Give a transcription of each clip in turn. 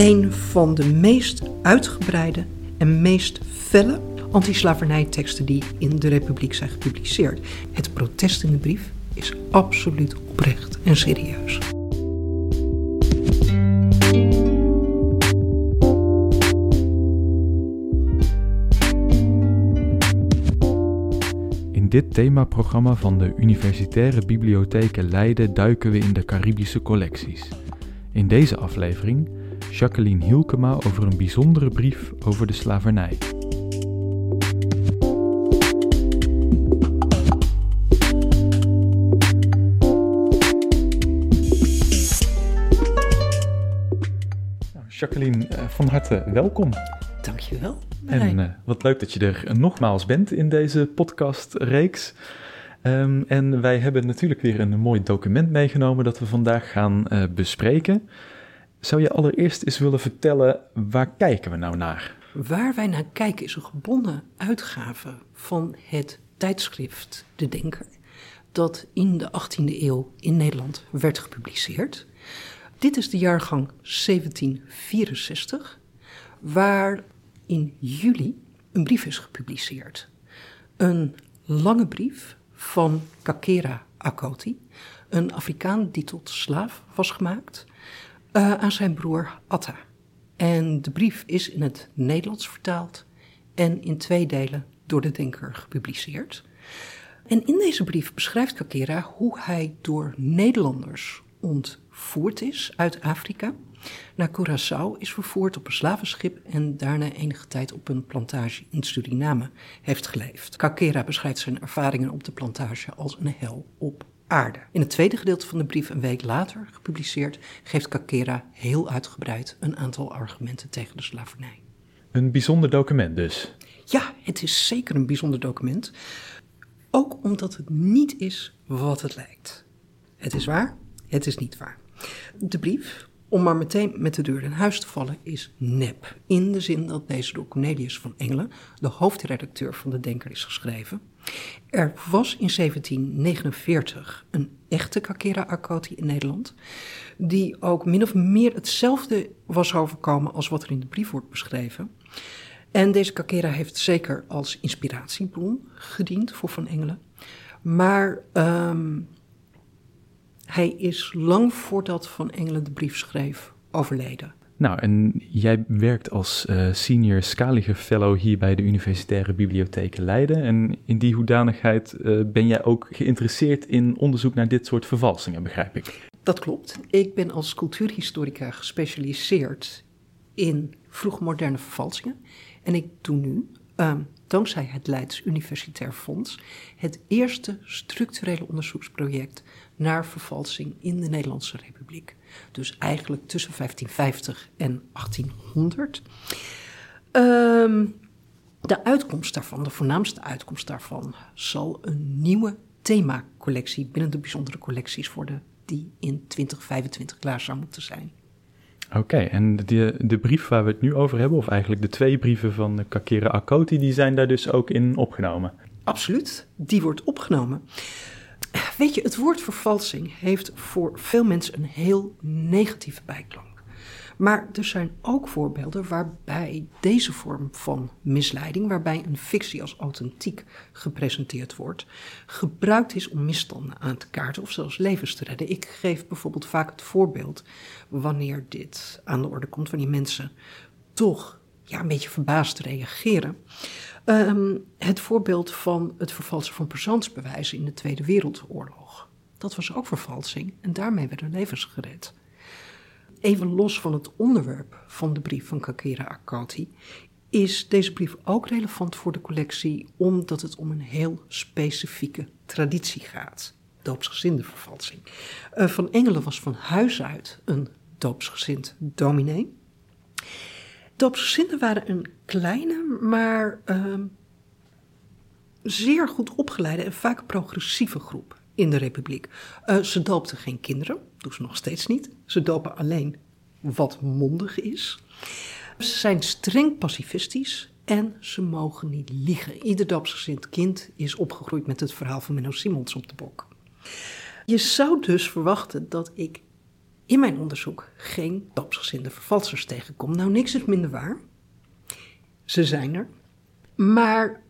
een van de meest uitgebreide en meest felle antislavernijteksten die in de Republiek zijn gepubliceerd. Het protest in de brief is absoluut oprecht en serieus. In dit themaprogramma van de Universitaire Bibliotheken Leiden duiken we in de Caribische collecties. In deze aflevering Jacqueline Hielkema over een bijzondere brief over de slavernij. Nou, Jacqueline, eh, van harte welkom. Dankjewel. En uh, wat leuk dat je er nogmaals bent in deze podcastreeks. Um, en wij hebben natuurlijk weer een mooi document meegenomen dat we vandaag gaan uh, bespreken. Zou je allereerst eens willen vertellen, waar kijken we nou naar? Waar wij naar kijken is een gebonden uitgave van het tijdschrift De Denker, dat in de 18e eeuw in Nederland werd gepubliceerd. Dit is de jaargang 1764, waar in juli een brief is gepubliceerd. Een lange brief van Kakera Akoti, een Afrikaan die tot slaaf was gemaakt, uh, aan zijn broer Atta. En de brief is in het Nederlands vertaald en in twee delen door de denker gepubliceerd. En in deze brief beschrijft Kakera hoe hij door Nederlanders ontvoerd is uit Afrika naar Curaçao is vervoerd op een slavenschip en daarna enige tijd op een plantage in Suriname heeft geleefd. Kakera beschrijft zijn ervaringen op de plantage als een hel op aarde. In het tweede gedeelte van de brief, een week later gepubliceerd, geeft Kakera heel uitgebreid een aantal argumenten tegen de slavernij. Een bijzonder document dus. Ja, het is zeker een bijzonder document. Ook omdat het niet is wat het lijkt. Het is waar, het is niet waar. De brief, om maar meteen met de deur in huis te vallen, is nep. In de zin dat deze door Cornelius van Engelen, de hoofdredacteur van de Denker, is geschreven. Er was in 1749 een echte Kakera Akoti in Nederland, die ook min of meer hetzelfde was overkomen als wat er in de brief wordt beschreven. En deze Kakera heeft zeker als inspiratiebron gediend voor Van Engelen. Maar um, hij is lang voordat Van Engelen de brief schreef overleden. Nou, en jij werkt als uh, senior Scaliger Fellow hier bij de Universitaire Bibliotheek Leiden. En in die hoedanigheid uh, ben jij ook geïnteresseerd in onderzoek naar dit soort vervalsingen, begrijp ik? Dat klopt. Ik ben als cultuurhistorica gespecialiseerd in vroegmoderne vervalsingen. En ik doe nu, um, dankzij het Leids Universitair Fonds, het eerste structurele onderzoeksproject naar vervalsing in de Nederlandse Republiek. Dus eigenlijk tussen 1550 en 1800. Um, de uitkomst daarvan, de voornaamste uitkomst daarvan, zal een nieuwe themacollectie binnen de bijzondere collecties worden, die in 2025 klaar zou moeten zijn. Oké, en de, de brief waar we het nu over hebben, of eigenlijk de twee brieven van Kakira Akoti, die zijn daar dus ook in opgenomen? Absoluut, die wordt opgenomen. Weet je, het woord vervalsing heeft voor veel mensen een heel negatieve bijklank. Maar er zijn ook voorbeelden waarbij deze vorm van misleiding, waarbij een fictie als authentiek gepresenteerd wordt, gebruikt is om misstanden aan te kaarten of zelfs levens te redden. Ik geef bijvoorbeeld vaak het voorbeeld wanneer dit aan de orde komt, wanneer mensen toch ja, een beetje verbaasd reageren. Um, het voorbeeld van het vervalsen van persoonsbewijzen in de Tweede Wereldoorlog. Dat was ook vervalsing en daarmee werden levens gered. Even los van het onderwerp van de brief van Kakira Akati, is deze brief ook relevant voor de collectie omdat het om een heel specifieke traditie gaat. Doopsgezinde vervalsing. Uh, van Engelen was van huis uit een doopsgezind dominee. Doopsgezinden waren een kleine, maar uh, zeer goed opgeleide en vaak progressieve groep in de Republiek. Uh, ze doopten geen kinderen, doen ze nog steeds niet. Ze dopen alleen wat mondig is. Ze zijn streng pacifistisch en ze mogen niet liegen. Ieder doopsgezind kind is opgegroeid met het verhaal van Menno Simons op de bok. Je zou dus verwachten dat ik in mijn onderzoek geen tapsgezinde vervalsers tegenkom. Nou, niks is minder waar. Ze zijn er. Maar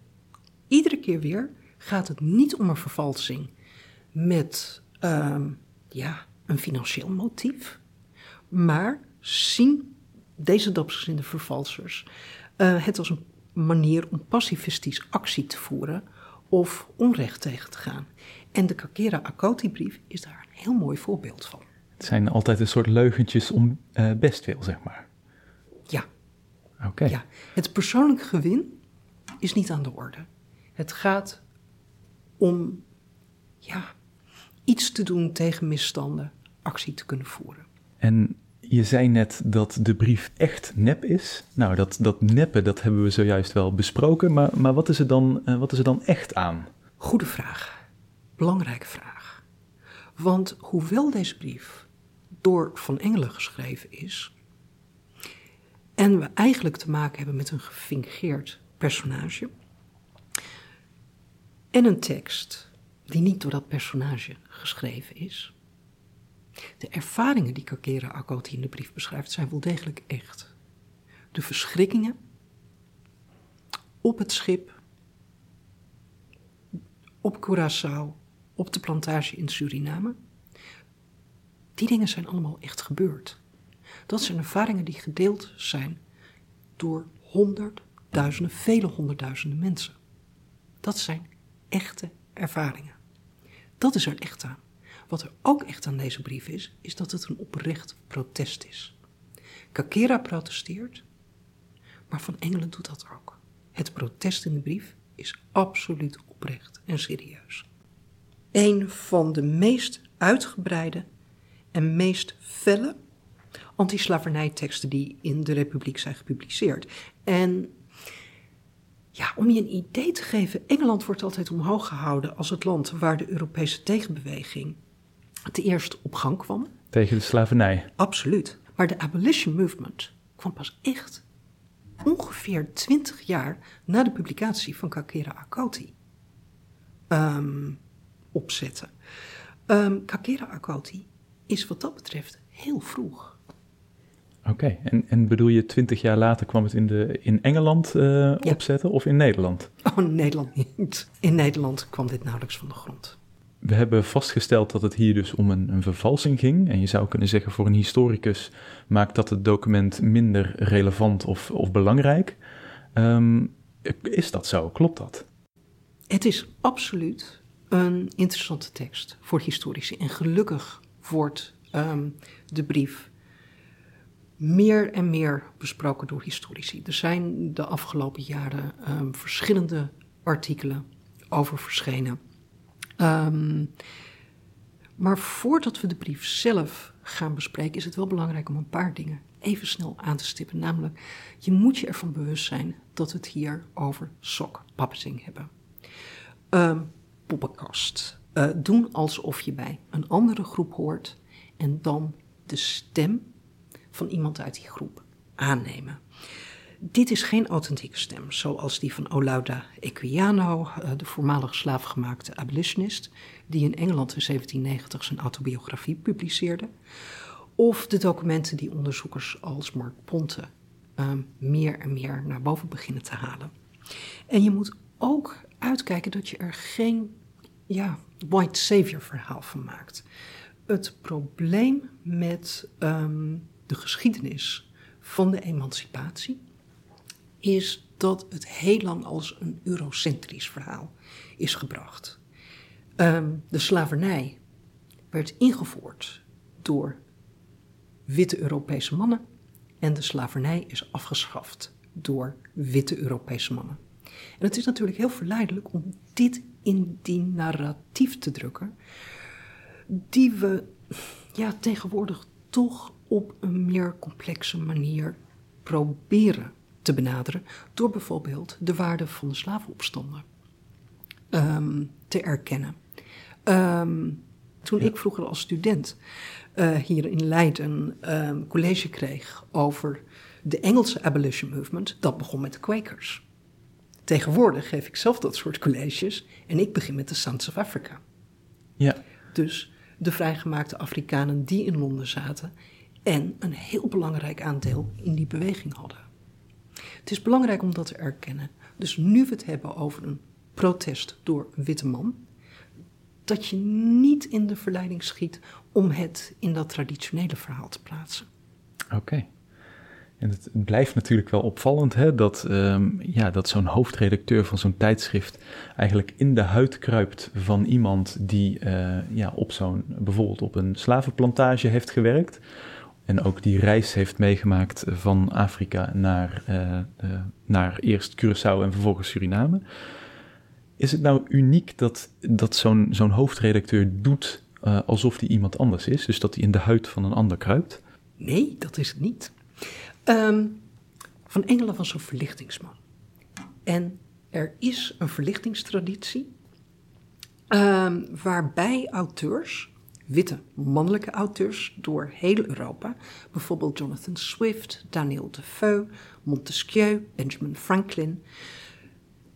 iedere keer weer gaat het niet om een vervalsing met ehm, ja, een financieel motief. Maar zien deze dapsgezinde vervalsers uh, het als een manier om pacifistisch actie te voeren of onrecht tegen te gaan. En de Kakera Akoti-brief is daar een heel mooi voorbeeld van. Het zijn altijd een soort leugentjes om uh, bestwil, zeg maar. Ja. Oké. Ja. Het persoonlijk gewin is niet aan de orde. Het gaat om ja, iets te doen tegen misstanden, actie te kunnen voeren. En je zei net dat de brief echt nep is. Nou, dat, dat neppen, dat hebben we zojuist wel besproken. Maar, maar wat, is er dan, uh, wat is er dan echt aan? Goede vraag. Belangrijke vraag. Want hoewel deze brief door Van Engelen geschreven is. en we eigenlijk te maken hebben met een gefingeerd personage. en een tekst die niet door dat personage geschreven is de ervaringen die Kakera Akoti in de brief beschrijft zijn wel degelijk echt. De verschrikkingen op het schip, op Curaçao, op de plantage in Suriname. Die dingen zijn allemaal echt gebeurd. Dat zijn ervaringen die gedeeld zijn door honderdduizenden, vele honderdduizenden mensen. Dat zijn echte ervaringen. Dat is er echt aan. Wat er ook echt aan deze brief is, is dat het een oprecht protest is. Kakera protesteert, maar Van Engelen doet dat ook. Het protest in de brief is absoluut oprecht en serieus. Een van de meest uitgebreide en meest felle anti-slavernijteksten die in de Republiek zijn gepubliceerd. En ja, om je een idee te geven, Engeland wordt altijd omhoog gehouden als het land waar de Europese tegenbeweging het eerst op gang kwam. Tegen de slavernij. Absoluut. Maar de abolition movement kwam pas echt ongeveer twintig jaar na de publicatie van Kakera Akoti um, opzetten. Um, Kakera Akoti is wat dat betreft heel vroeg. Oké, en, en bedoel je twintig jaar later kwam het in, de, in Engeland uh, opzetten of in Nederland? Oh, in Nederland niet. In Nederland kwam dit nauwelijks van de grond. We hebben vastgesteld dat het hier dus om een, een, vervalsing ging. En je zou kunnen zeggen voor een historicus maakt dat het document minder relevant of, of belangrijk. Um, is dat zo? Klopt dat? Het is absoluut een interessante tekst voor historici. En gelukkig wordt um, de brief meer en meer besproken door historici. Er zijn de afgelopen jaren um, verschillende artikelen over verschenen. Um, maar voordat we de brief zelf gaan bespreken, is het wel belangrijk om een paar dingen even snel aan te stippen. Namelijk, je moet je ervan bewust zijn dat we het hier over sock puppeting hebben. Um, poppenkast. Uh, doen alsof je bij een andere groep hoort en dan de stem van iemand uit die groep aannemen. Dit is geen authentieke stem, zoals die van Olauda Equiano, eh, de voormalig slaafgemaakte abolitionist, die in Engeland in 1790 zijn autobiografie publiceerde, of de documenten die onderzoekers als Mark Ponte um, meer en meer naar boven beginnen te halen. En je moet ook uitkijken dat je er geen ja, white savior verhaal van maakt. Het probleem met um, de geschiedenis van de emancipatie is dat het heel lang als een eurocentrisch verhaal is gebracht. Um, de slavernij werd ingevoerd door witte Europese mannen en de slavernij is afgeschaft door witte Europese mannen. En het is natuurlijk heel verleidelijk om dit in die narratief te drukken, die we ja, tegenwoordig toch op een meer complexe manier proberen te benaderen door bijvoorbeeld de waarde van de slavenopstanden um, te erkennen. Um, toen ik vroeger als student uh, hier in Leiden um, college kreeg over de Engelse abolition movement, dat begon met de Quakers. Tegenwoordig geef ik zelf dat soort colleges en ik begin met de Sons of Africa. Ja. Dus de vrijgemaakte Afrikanen die in Londen zaten en een heel belangrijk aandeel in die beweging hadden. Het is belangrijk om dat te erkennen. Dus nu we het hebben over een protest door een witte man, dat je niet in de verleiding schiet om het in dat traditionele verhaal te plaatsen. Oké. En het blijft natuurlijk wel opvallend hè, dat, ehm, ja, dat zo'n hoofdredacteur van zo'n tijdschrift eigenlijk in de huid kruipt van iemand die uh, ja, op zo'n, bijvoorbeeld op een slavenplantage heeft gewerkt. En ook die reis heeft meegemaakt van Afrika naar, uh, uh, naar eerst Curaçao en vervolgens Suriname. Is het nou uniek dat, dat zo'n zo'n hoofdredacteur doet alsof hij iemand anders is? Dus dat hij in de huid van een ander kruipt? Nee, dat is het niet. Um, van Engelen was een verlichtingsman. En er is een verlichtingstraditie um, waarbij auteurs, witte mannelijke auteurs door heel Europa, bijvoorbeeld Jonathan Swift, Daniel Defoe, Montesquieu, Benjamin Franklin,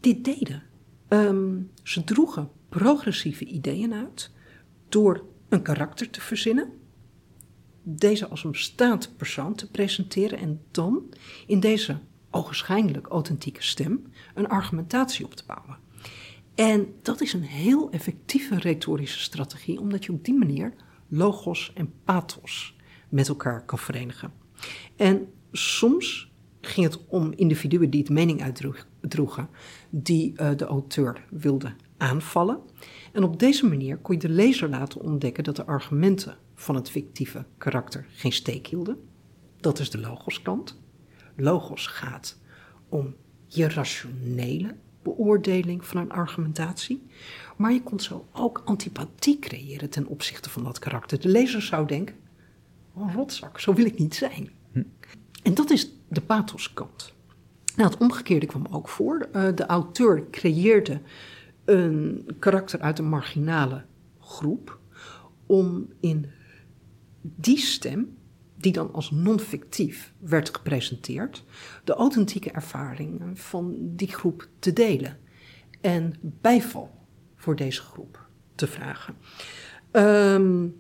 dit deden. Um, ze droegen progressieve ideeën uit door een karakter te verzinnen deze als een bestaand persoon te presenteren en dan in deze ogenschijnlijk authentieke stem een argumentatie op te bouwen. En dat is een heel effectieve retorische strategie, omdat je op die manier logos en pathos met elkaar kan verenigen. En soms ging het om individuen die het mening uitdroegen, die uh, de auteur wilde aanvallen. En op deze manier kon je de lezer laten ontdekken dat de argumenten van het fictieve karakter geen steek hielden. Dat is de logoskant. Logos gaat om je rationele beoordeling van een argumentatie. Maar je kon zo ook antipathie creëren ten opzichte van dat karakter. De lezer zou denken: oh, rotzak, zo wil ik niet zijn. Hm. En dat is de pathoskant. Nou, het omgekeerde kwam ook voor. Uh, de auteur creëerde een karakter uit een marginale groep om in die stem, die dan als non-fictief werd gepresenteerd, de authentieke ervaringen van die groep te delen en bijval voor deze groep te vragen. Um,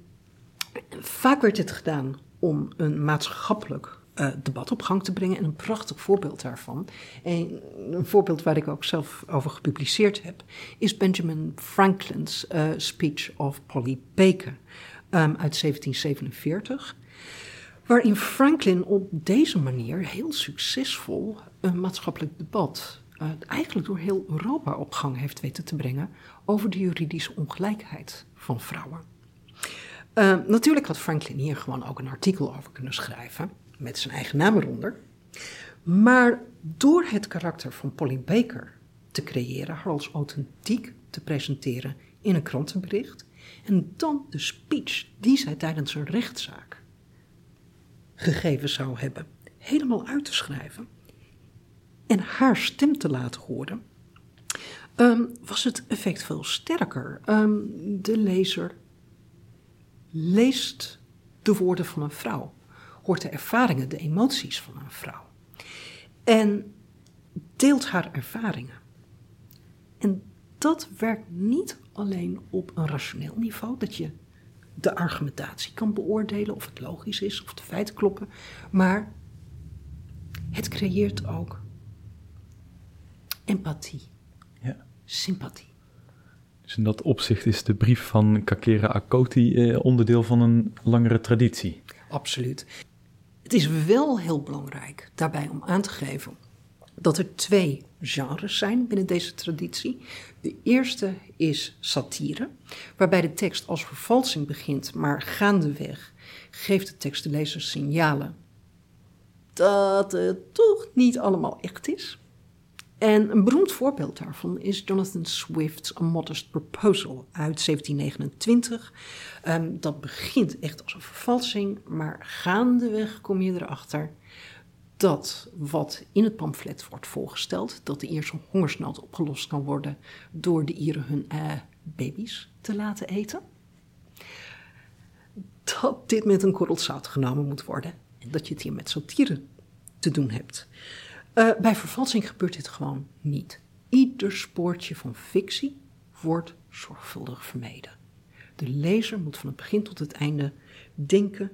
vaak werd dit gedaan om een maatschappelijk uh, debat op gang te brengen. En een prachtig voorbeeld daarvan, en een voorbeeld waar ik ook zelf over gepubliceerd heb, is Benjamin Franklin's uh, Speech of Polly Baker uit 1747. Waarin Franklin op deze manier heel succesvol een maatschappelijk debat, uh, eigenlijk door heel Europa op gang heeft weten te brengen over de juridische ongelijkheid van vrouwen. Uh, natuurlijk had Franklin hier gewoon ook een artikel over kunnen schrijven, met zijn eigen naam eronder. Maar door het karakter van Polly Baker te creëren, haar als authentiek te presenteren in een krantenbericht, en dan de speech die zij tijdens een rechtszaak gegeven zou hebben, helemaal uit te schrijven en haar stem te laten horen, um, was het effect veel sterker. Um, de lezer leest de woorden van een vrouw, hoort de ervaringen, de emoties van een vrouw en deelt haar ervaringen. En dat werkt niet alleen op een rationeel niveau, dat je de argumentatie kan beoordelen of het logisch is of de feiten kloppen, maar het creëert ook empathie, ja. sympathie. Dus in dat opzicht is de brief van Kakera Akoti eh, onderdeel van een langere traditie. Absoluut. Het is wel heel belangrijk daarbij om aan te geven dat er twee genres zijn binnen deze traditie. De eerste is satire, waarbij de tekst als vervalsing begint, maar gaandeweg geeft de tekst de lezer signalen dat het toch niet allemaal echt is. En een beroemd voorbeeld daarvan is Jonathan Swift's A Modest Proposal uit 1729. Um, dat begint echt als een vervalsing, maar gaandeweg kom je erachter dat wat in het pamflet wordt voorgesteld, dat de Ierse hongersnood opgelost kan worden door de Ieren hun uh, baby's te laten eten, dat dit met een korrel zout genomen moet worden en dat je het hier met satire te doen hebt. Uh, bij vervalsing gebeurt dit gewoon niet. Ieder spoortje van fictie wordt zorgvuldig vermeden. De lezer moet van het begin tot het einde denken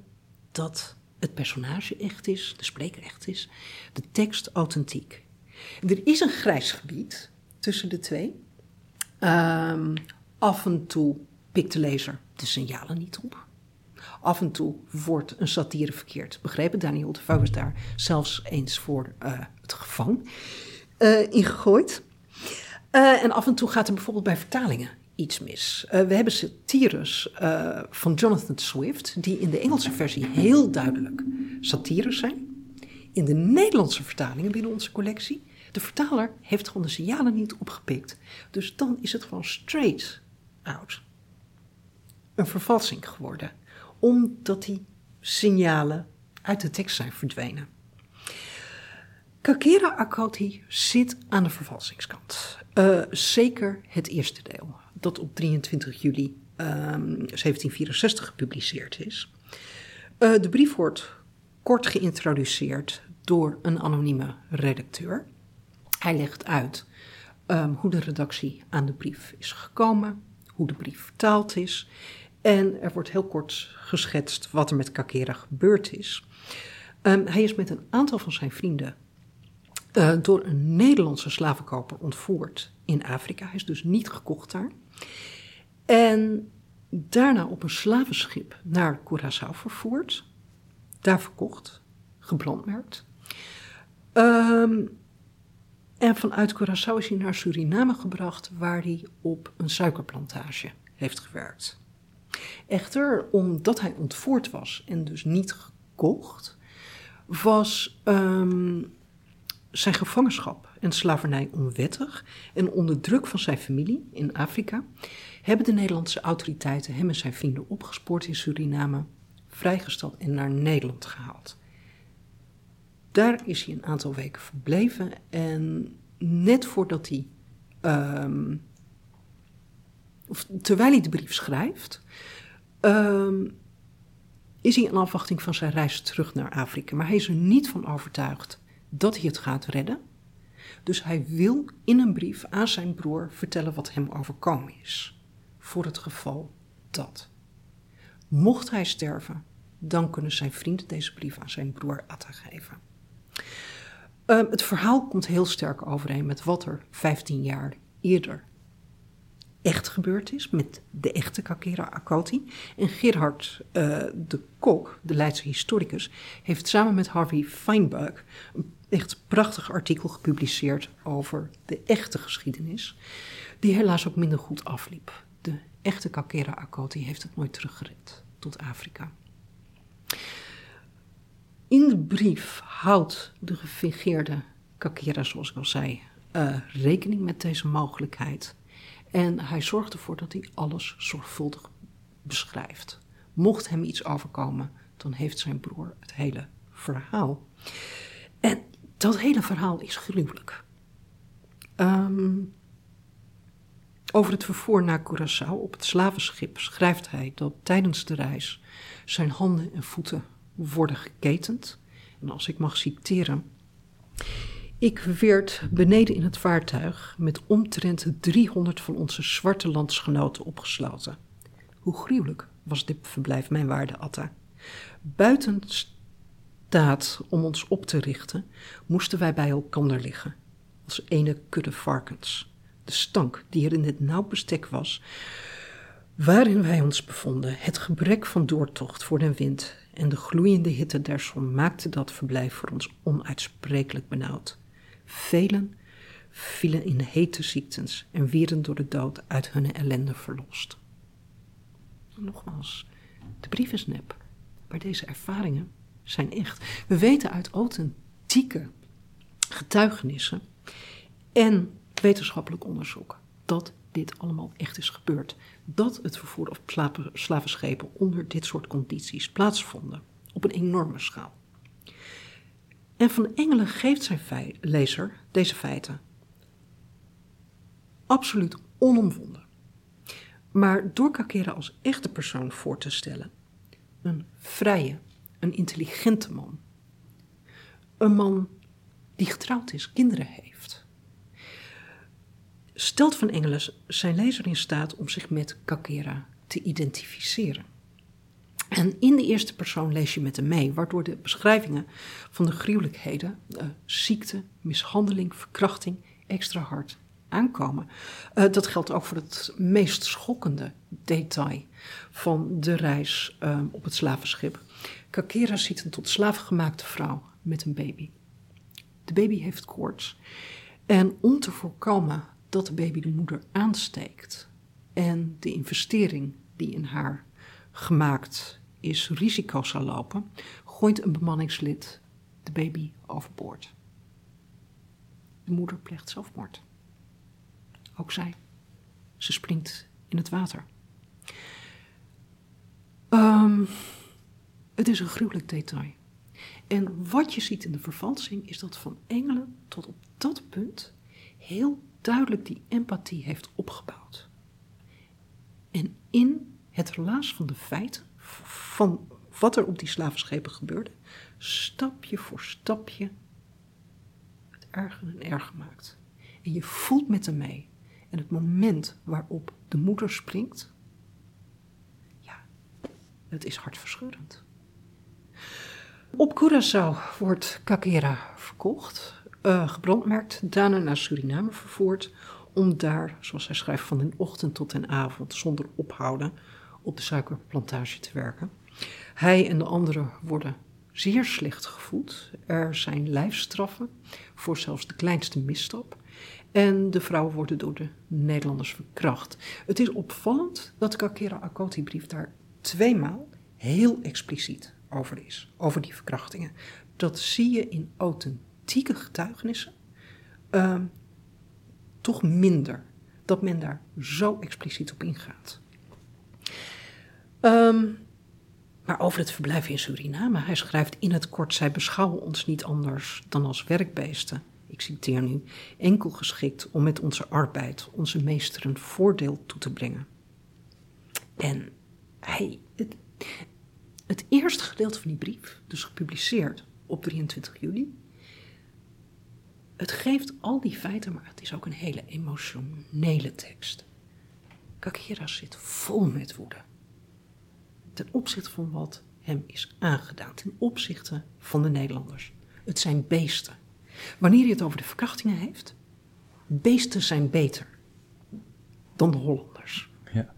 dat het personage echt is, de spreker echt is, de tekst authentiek. Er is een grijs gebied tussen de twee. Ehm, af en toe pikt de lezer de signalen niet op. Af en toe wordt een satire verkeerd begrepen. Daniel de Vouw is daar zelfs eens voor uh, het gevang uh, ingegooid. Uh, en af en toe gaat er bijvoorbeeld bij vertalingen iets mis. we hebben satires van Jonathan Swift, die in de Engelse versie heel duidelijk satires zijn. In de Nederlandse vertalingen binnen onze collectie, de vertaler heeft gewoon de signalen niet opgepikt. Dus dan is het gewoon straight out een vervalsing geworden omdat die signalen uit de tekst zijn verdwenen. Kakera Akoti zit aan de vervalsingskant. Uh, zeker het eerste deel, dat op 23 juli um, ehm, 1764 gepubliceerd is. Uh, de brief wordt kort geïntroduceerd door een anonieme redacteur. Hij legt uit um, hoe de redactie aan de brief is gekomen, hoe de brief vertaald is en er wordt heel kort geschetst wat er met Kakera gebeurd is. Um, hij is met een aantal van zijn vrienden uh, door een Nederlandse slavenkoper ontvoerd in Afrika. Hij is dus niet gekocht daar. En daarna op een slavenschip naar Curaçao vervoerd. Daar verkocht, gebrandmerkt. Um, en vanuit Curaçao is hij naar Suriname gebracht, waar hij op een suikerplantage heeft gewerkt. Echter, omdat hij ontvoerd was en dus niet gekocht, was um, zijn gevangenschap en slavernij onwettig. En onder druk van zijn familie in Afrika hebben de Nederlandse autoriteiten hem en zijn vrienden opgespoord in Suriname, vrijgesteld en naar Nederland gehaald. Daar is hij een aantal weken verbleven en net voordat hij, um, of terwijl hij de brief schrijft, um, is hij in afwachting van zijn reis terug naar Afrika. Maar hij is er niet van overtuigd dat hij het gaat redden. Dus hij wil in een brief aan zijn broer vertellen wat hem overkomen is. Voor het geval dat. Mocht hij sterven, dan kunnen zijn vrienden deze brief aan zijn broer Atta geven. Um, het verhaal komt heel sterk overeen met wat er 15 jaar eerder echt gebeurd is met de echte Kakera Akoti. En Gerhard uh, de Kok, de Leidse historicus, heeft samen met Harvey Feinberg een echt prachtig artikel gepubliceerd over de echte geschiedenis, die helaas ook minder goed afliep. De echte Kakera Akoti heeft het nooit teruggered tot Afrika. In de brief houdt de gefingeerde Kakera, zoals ik al zei, uh, rekening met deze mogelijkheid. En hij zorgt ervoor dat hij alles zorgvuldig beschrijft. Mocht hem iets overkomen, dan heeft zijn broer het hele verhaal. En dat hele verhaal is gruwelijk. Um, over het vervoer naar Curaçao op het slavenschip schrijft hij dat tijdens de reis zijn handen en voeten worden geketend. En als ik mag citeren. Ik werd beneden in het vaartuig met omtrent 300 van onze zwarte landsgenoten opgesloten. Hoe gruwelijk was dit verblijf, mijn waarde Atta. Buiten om ons op te richten, moesten wij bij elkander liggen, als ene kudde varkens. De stank die er in dit nauw bestek was, waarin wij ons bevonden, het gebrek van doortocht voor de wind en de gloeiende hitte der zon maakte dat verblijf voor ons onuitsprekelijk benauwd. Velen vielen in hete ziektes en werden door de dood uit hun ellende verlost. Nogmaals, de brief is nep, maar deze ervaringen zijn echt. We weten uit authentieke getuigenissen en wetenschappelijk onderzoek dat dit allemaal echt is gebeurd. Dat het vervoer op slavenschepen onder dit soort condities plaatsvonden op een enorme schaal. En Van Engelen geeft zijn lezer deze feiten absoluut onomwonden. Maar door Kakera als echte persoon voor te stellen, een vrije, een intelligente man, een man die getrouwd is, kinderen heeft, stelt Van Engelen zijn lezer in staat om zich met Kakera te identificeren. En in de eerste persoon lees je met hem mee, waardoor de beschrijvingen van de gruwelijkheden, uh, ziekte, mishandeling, verkrachting extra hard aankomen. Uh, dat geldt ook voor het meest schokkende detail van de reis uh, op het slavenschip. Kakera ziet een tot slaven gemaakte vrouw met een baby. De baby heeft koorts. En om te voorkomen dat de baby de moeder aansteekt en de investering die in haar gemaakt is risico zal lopen, gooit een bemanningslid de baby overboord. De moeder pleegt zelfmoord. Ook zij. Ze springt in het water. Um, het is een gruwelijk detail. En wat je ziet in de vervalsing is dat Van Engelen tot op dat punt heel duidelijk die empathie heeft opgebouwd. En in het relaas van de feiten, van wat er op die slavenschepen gebeurde, stapje voor stapje het erger en erger maakt. En je voelt met hem mee. En het moment waarop de moeder springt, ja, het is hartverscheurend. Op Curaçao wordt Kakera verkocht, uh, gebrandmerkt, daarna naar Suriname vervoerd, om daar, zoals hij schrijft, van de ochtend tot de avond zonder ophouden op de suikerplantage te werken. Hij en de anderen worden zeer slecht gevoed. Er zijn lijfstraffen voor zelfs de kleinste misstap. En de vrouwen worden door de Nederlanders verkracht. Het is opvallend dat de Kakera Akoti-brief daar tweemaal heel expliciet over is, over die verkrachtingen. Dat zie je in authentieke getuigenissen uh, toch minder. Dat men daar zo expliciet op ingaat. Um, maar over het verblijf in Suriname. Hij schrijft in het kort: zij beschouwen ons niet anders dan als werkbeesten. Ik citeer nu: enkel geschikt om met onze arbeid onze meesteren voordeel toe te brengen. En hij, het, het eerste gedeelte van die brief, dus gepubliceerd op 23 juli, het geeft al die feiten, maar het is ook een hele emotionele tekst. Kakira zit vol met woede. Ten opzichte van wat hem is aangedaan, ten opzichte van de Nederlanders. Het zijn beesten. Wanneer hij het over de verkrachtingen heeft, beesten zijn beter dan de Hollanders. Ja.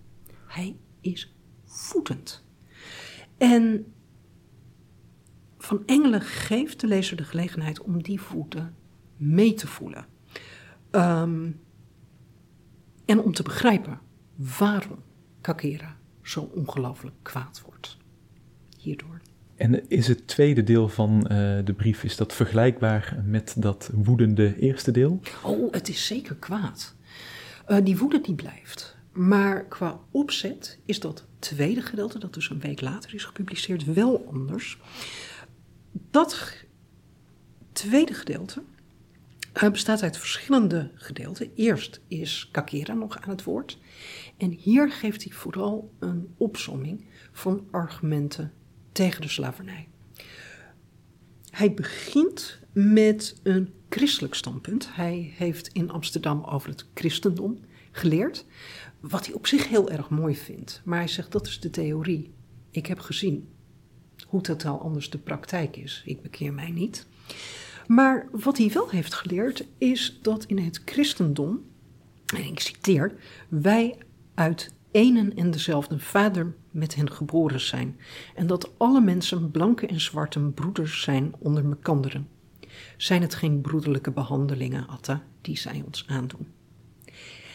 Hij is voetend. En Van Engelen geeft de lezer de gelegenheid om die voeten mee te voelen. Um, en om te begrijpen waarom Kakera zo ongelooflijk kwaad wordt. Hierdoor. En is het tweede deel van uh, de brief, is dat vergelijkbaar met dat woedende eerste deel? Oh, het is zeker kwaad. Uh, die woede die blijft. Maar qua opzet is dat tweede gedeelte, dat dus een week later is gepubliceerd, wel anders. Dat tweede gedeelte uh, bestaat uit verschillende gedeelten. Eerst is Kakera nog aan het woord. En hier geeft hij vooral een opsomming van argumenten tegen de slavernij. Hij begint met een christelijk standpunt. Hij heeft in Amsterdam over het christendom geleerd, wat hij op zich heel erg mooi vindt. Maar hij zegt dat is de theorie. Ik heb gezien hoe totaal anders de praktijk is. Ik bekeer mij niet. Maar wat hij wel heeft geleerd is dat in het christendom, en ik citeer, wij uit enen en dezelfde vader met hen geboren zijn, en dat alle mensen, blanke en zwarte, broeders zijn onder mekanderen. Zijn het geen broederlijke behandelingen, Atta, die zij ons aandoen?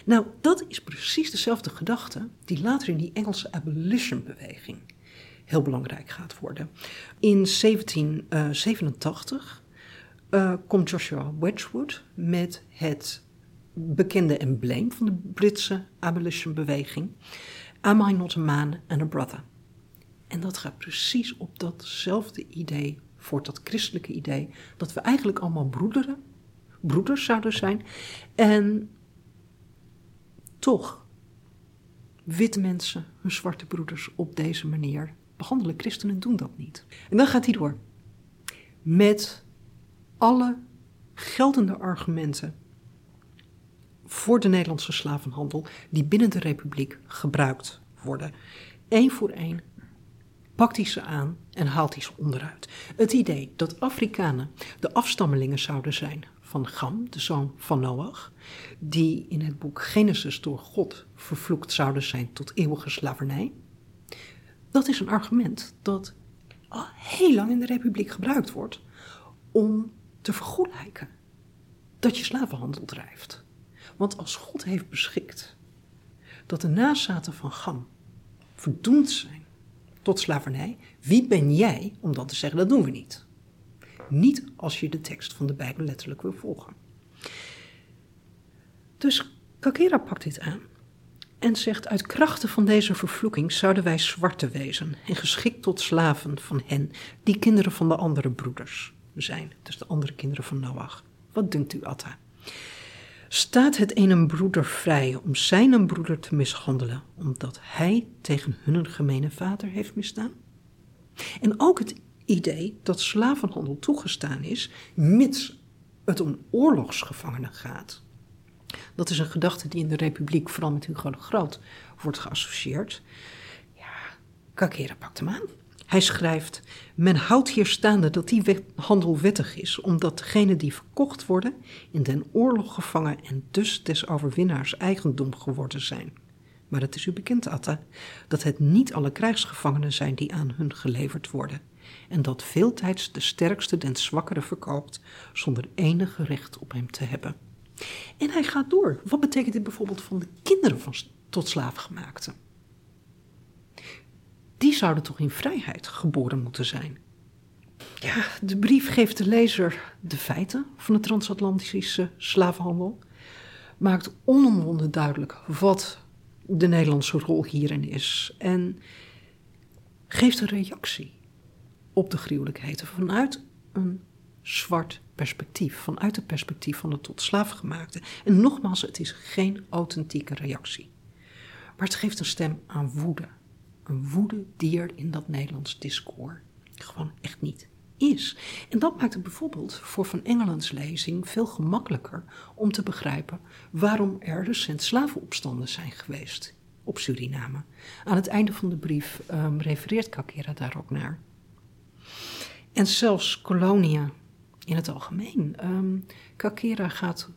Nou, dat is precies dezelfde gedachte die later in die Engelse abolition-beweging heel belangrijk gaat worden. In 1787 uh, komt Joshua Wedgwood met het bekende embleem van de Britse abolition-beweging: Am I not a man and a brother? En dat gaat precies op datzelfde idee, voor dat christelijke idee, dat we eigenlijk allemaal broederen, broeders zouden zijn. En toch, witte mensen hun zwarte broeders op deze manier behandelen. Christenen doen dat niet. En dan gaat hij door met alle geldende argumenten voor de Nederlandse slavenhandel die binnen de Republiek gebruikt worden. Eén voor één pakt hij ze aan en haalt hij ze onderuit. Het idee dat Afrikanen de afstammelingen zouden zijn van Gam, de zoon van Noach, die in het boek Genesis door God vervloekt zouden zijn tot eeuwige slavernij, dat is een argument dat al heel lang in de Republiek gebruikt wordt om te vergoelijken dat je slavenhandel drijft. Want als God heeft beschikt dat de nazaten van Gam verdoemd zijn tot slavernij, wie ben jij om dan te zeggen dat doen we niet? Niet als je de tekst van de Bijbel letterlijk wil volgen. Dus Kakera pakt dit aan en zegt: Uit krachten van deze vervloeking zouden wij zwarte wezen en geschikt tot slaven van hen, die kinderen van de andere broeders zijn, dus de andere kinderen van Noach. Wat denkt u, Atta? Staat het een broeder vrij om zijn broeder te mishandelen, omdat hij tegen hun gemene vader heeft misdaan? En ook het idee dat slavenhandel toegestaan is, mits het om oorlogsgevangenen gaat. Dat is een gedachte die in de Republiek, vooral met Hugo de Groot, wordt geassocieerd. Ja, Kakera pakt hem aan. Hij schrijft: Men houdt hier staande dat die handel wettig is, omdat degenen die verkocht worden in den oorlog gevangen en dus des overwinnaars eigendom geworden zijn. Maar het is u bekend, Atta, dat het niet alle krijgsgevangenen zijn die aan hun geleverd worden, en dat veeltijds de sterkste den zwakkere verkoopt, zonder enige recht op hem te hebben. En hij gaat door. Wat betekent dit bijvoorbeeld van de kinderen van tot slaafgemaakten? Die zouden toch in vrijheid geboren moeten zijn? Ja, de brief geeft de lezer de feiten van de transatlantische slavenhandel, maakt onomwonden duidelijk wat de Nederlandse rol hierin is en geeft een reactie op de gruwelijkheden vanuit een zwart perspectief, vanuit het perspectief van de tot slaafgemaakte. En nogmaals, het is geen authentieke reactie. Maar het geeft een stem aan woede. Een woede die er in dat Nederlands discours gewoon echt niet is. En dat maakt het bijvoorbeeld voor Van Engelands lezing veel gemakkelijker om te begrijpen waarom er recent slavenopstanden zijn geweest op Suriname. Aan het einde van de brief um, refereert Kakera daar ook naar. En zelfs Colonia in het algemeen. Um, Kakera gaat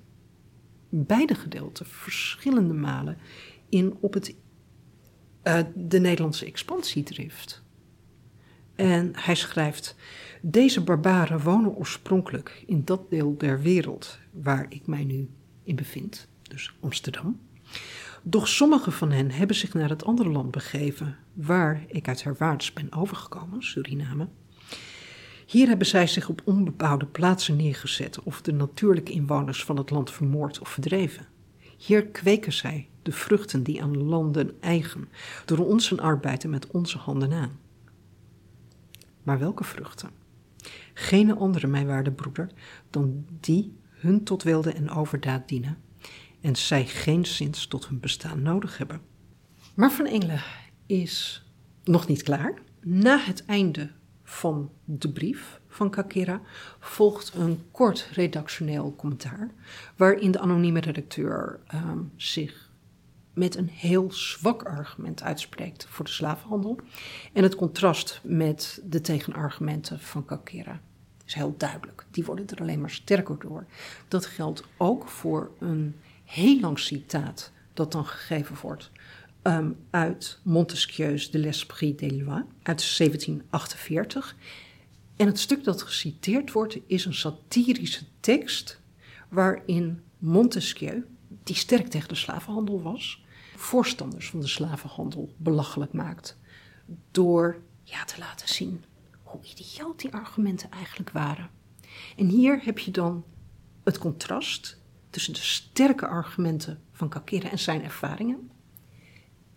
beide gedeelten verschillende malen in op het, uh, de Nederlandse expansiedrift. En hij schrijft: Deze barbaren wonen oorspronkelijk in dat deel der wereld waar ik mij nu in bevind, dus Amsterdam. Doch sommige van hen hebben zich naar het andere land begeven waar ik uit herwaarts ben overgekomen, Suriname. Hier hebben zij zich op onbebouwde plaatsen neergezet of de natuurlijke inwoners van het land vermoord of verdreven. Hier kweken zij de vruchten die aan landen eigen, door onze arbeid en met onze handen aan. Maar welke vruchten? Geen andere, mijn waarde broeder, dan die hun tot wilde en overdaad dienen, en zij geen zins tot hun bestaan nodig hebben. Maar Van Engelen is nog niet klaar. Na het einde van de brief van Kakera volgt een kort redactioneel commentaar, waarin de anonieme redacteur um, zich met een heel zwak argument uitspreekt voor de slavenhandel. En het contrast met de tegenargumenten van Kakera is heel duidelijk. Die worden er alleen maar sterker door. Dat geldt ook voor een heel lang citaat dat dan gegeven wordt um, uit Montesquieu's De l'Esprit des Lois uit 1748. En het stuk dat geciteerd wordt is een satirische tekst waarin Montesquieu, die sterk tegen de slavenhandel was, voorstanders van de slavenhandel belachelijk maakt door ja, te laten zien hoe idioot die argumenten eigenlijk waren. En hier heb je dan het contrast tussen de sterke argumenten van Kakera en zijn ervaringen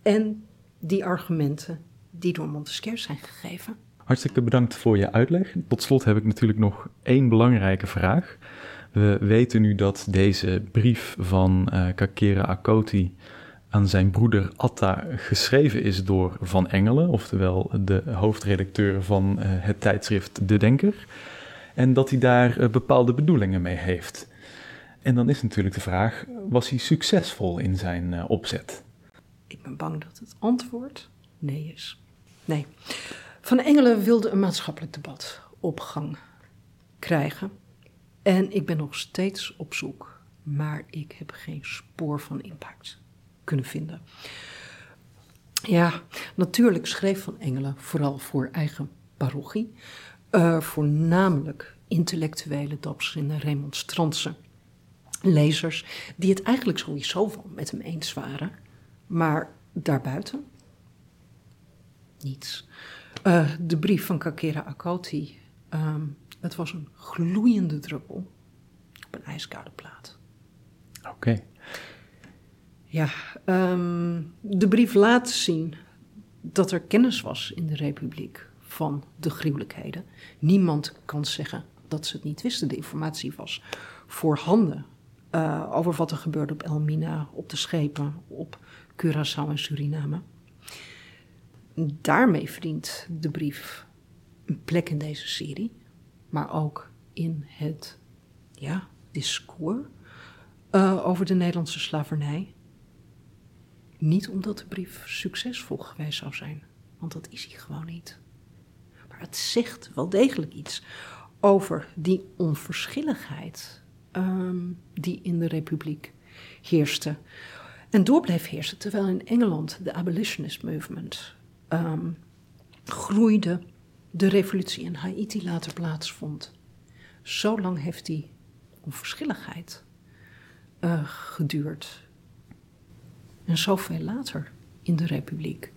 en die argumenten die door Montesquieu zijn gegeven. Hartstikke bedankt voor je uitleg. Tot slot heb ik natuurlijk nog één belangrijke vraag. We weten nu dat deze brief van uh, Kakera Akoti aan zijn broeder Atta geschreven is door Van Engelen, oftewel de hoofdredacteur van uh, het tijdschrift De Denker, en dat hij daar uh, bepaalde bedoelingen mee heeft. En dan is natuurlijk de vraag: was hij succesvol in zijn opzet? Ik ben bang dat het antwoord nee is. Nee. Van Engelen wilde een maatschappelijk debat op gang krijgen. En ik ben nog steeds op zoek, maar ik heb geen spoor van impact kunnen vinden. Ja, natuurlijk schreef Van Engelen vooral voor eigen parochie, uh, voornamelijk intellectuele, en remonstrantse lezers, die het eigenlijk sowieso wel met hem eens waren, maar daarbuiten niets. Uh, de brief van Kakera Akoti, um, het was een gloeiende druppel op een ijskoude plaat. Oké. Ja, um, de brief laat zien dat er kennis was in de Republiek van de gruwelijkheden. Niemand kan zeggen dat ze het niet wisten. De informatie was voorhanden uh, over wat er gebeurde op Elmina, op de schepen, op Curaçao en Suriname. Daarmee verdient de brief een plek in deze serie, maar ook in het ja, discours uh, over de Nederlandse slavernij. Niet omdat de brief succesvol geweest zou zijn, want dat is hij gewoon niet. Maar het zegt wel degelijk iets over die onverschilligheid um, die in de Republiek heerste. En door bleef heersen, terwijl in Engeland de abolitionist movement um, groeide, de revolutie in Haiti later plaatsvond. Zo lang heeft die onverschilligheid uh, geduurd. En zoveel later in de Republiek.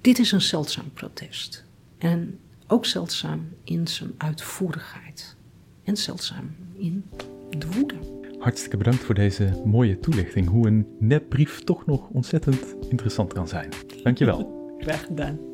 Dit is een zeldzaam protest. En ook zeldzaam in zijn uitvoerigheid. En zeldzaam in de woede. Hartstikke bedankt voor deze mooie toelichting. Hoe een nepbrief toch nog ontzettend interessant kan zijn. Dankjewel. Graag gedaan.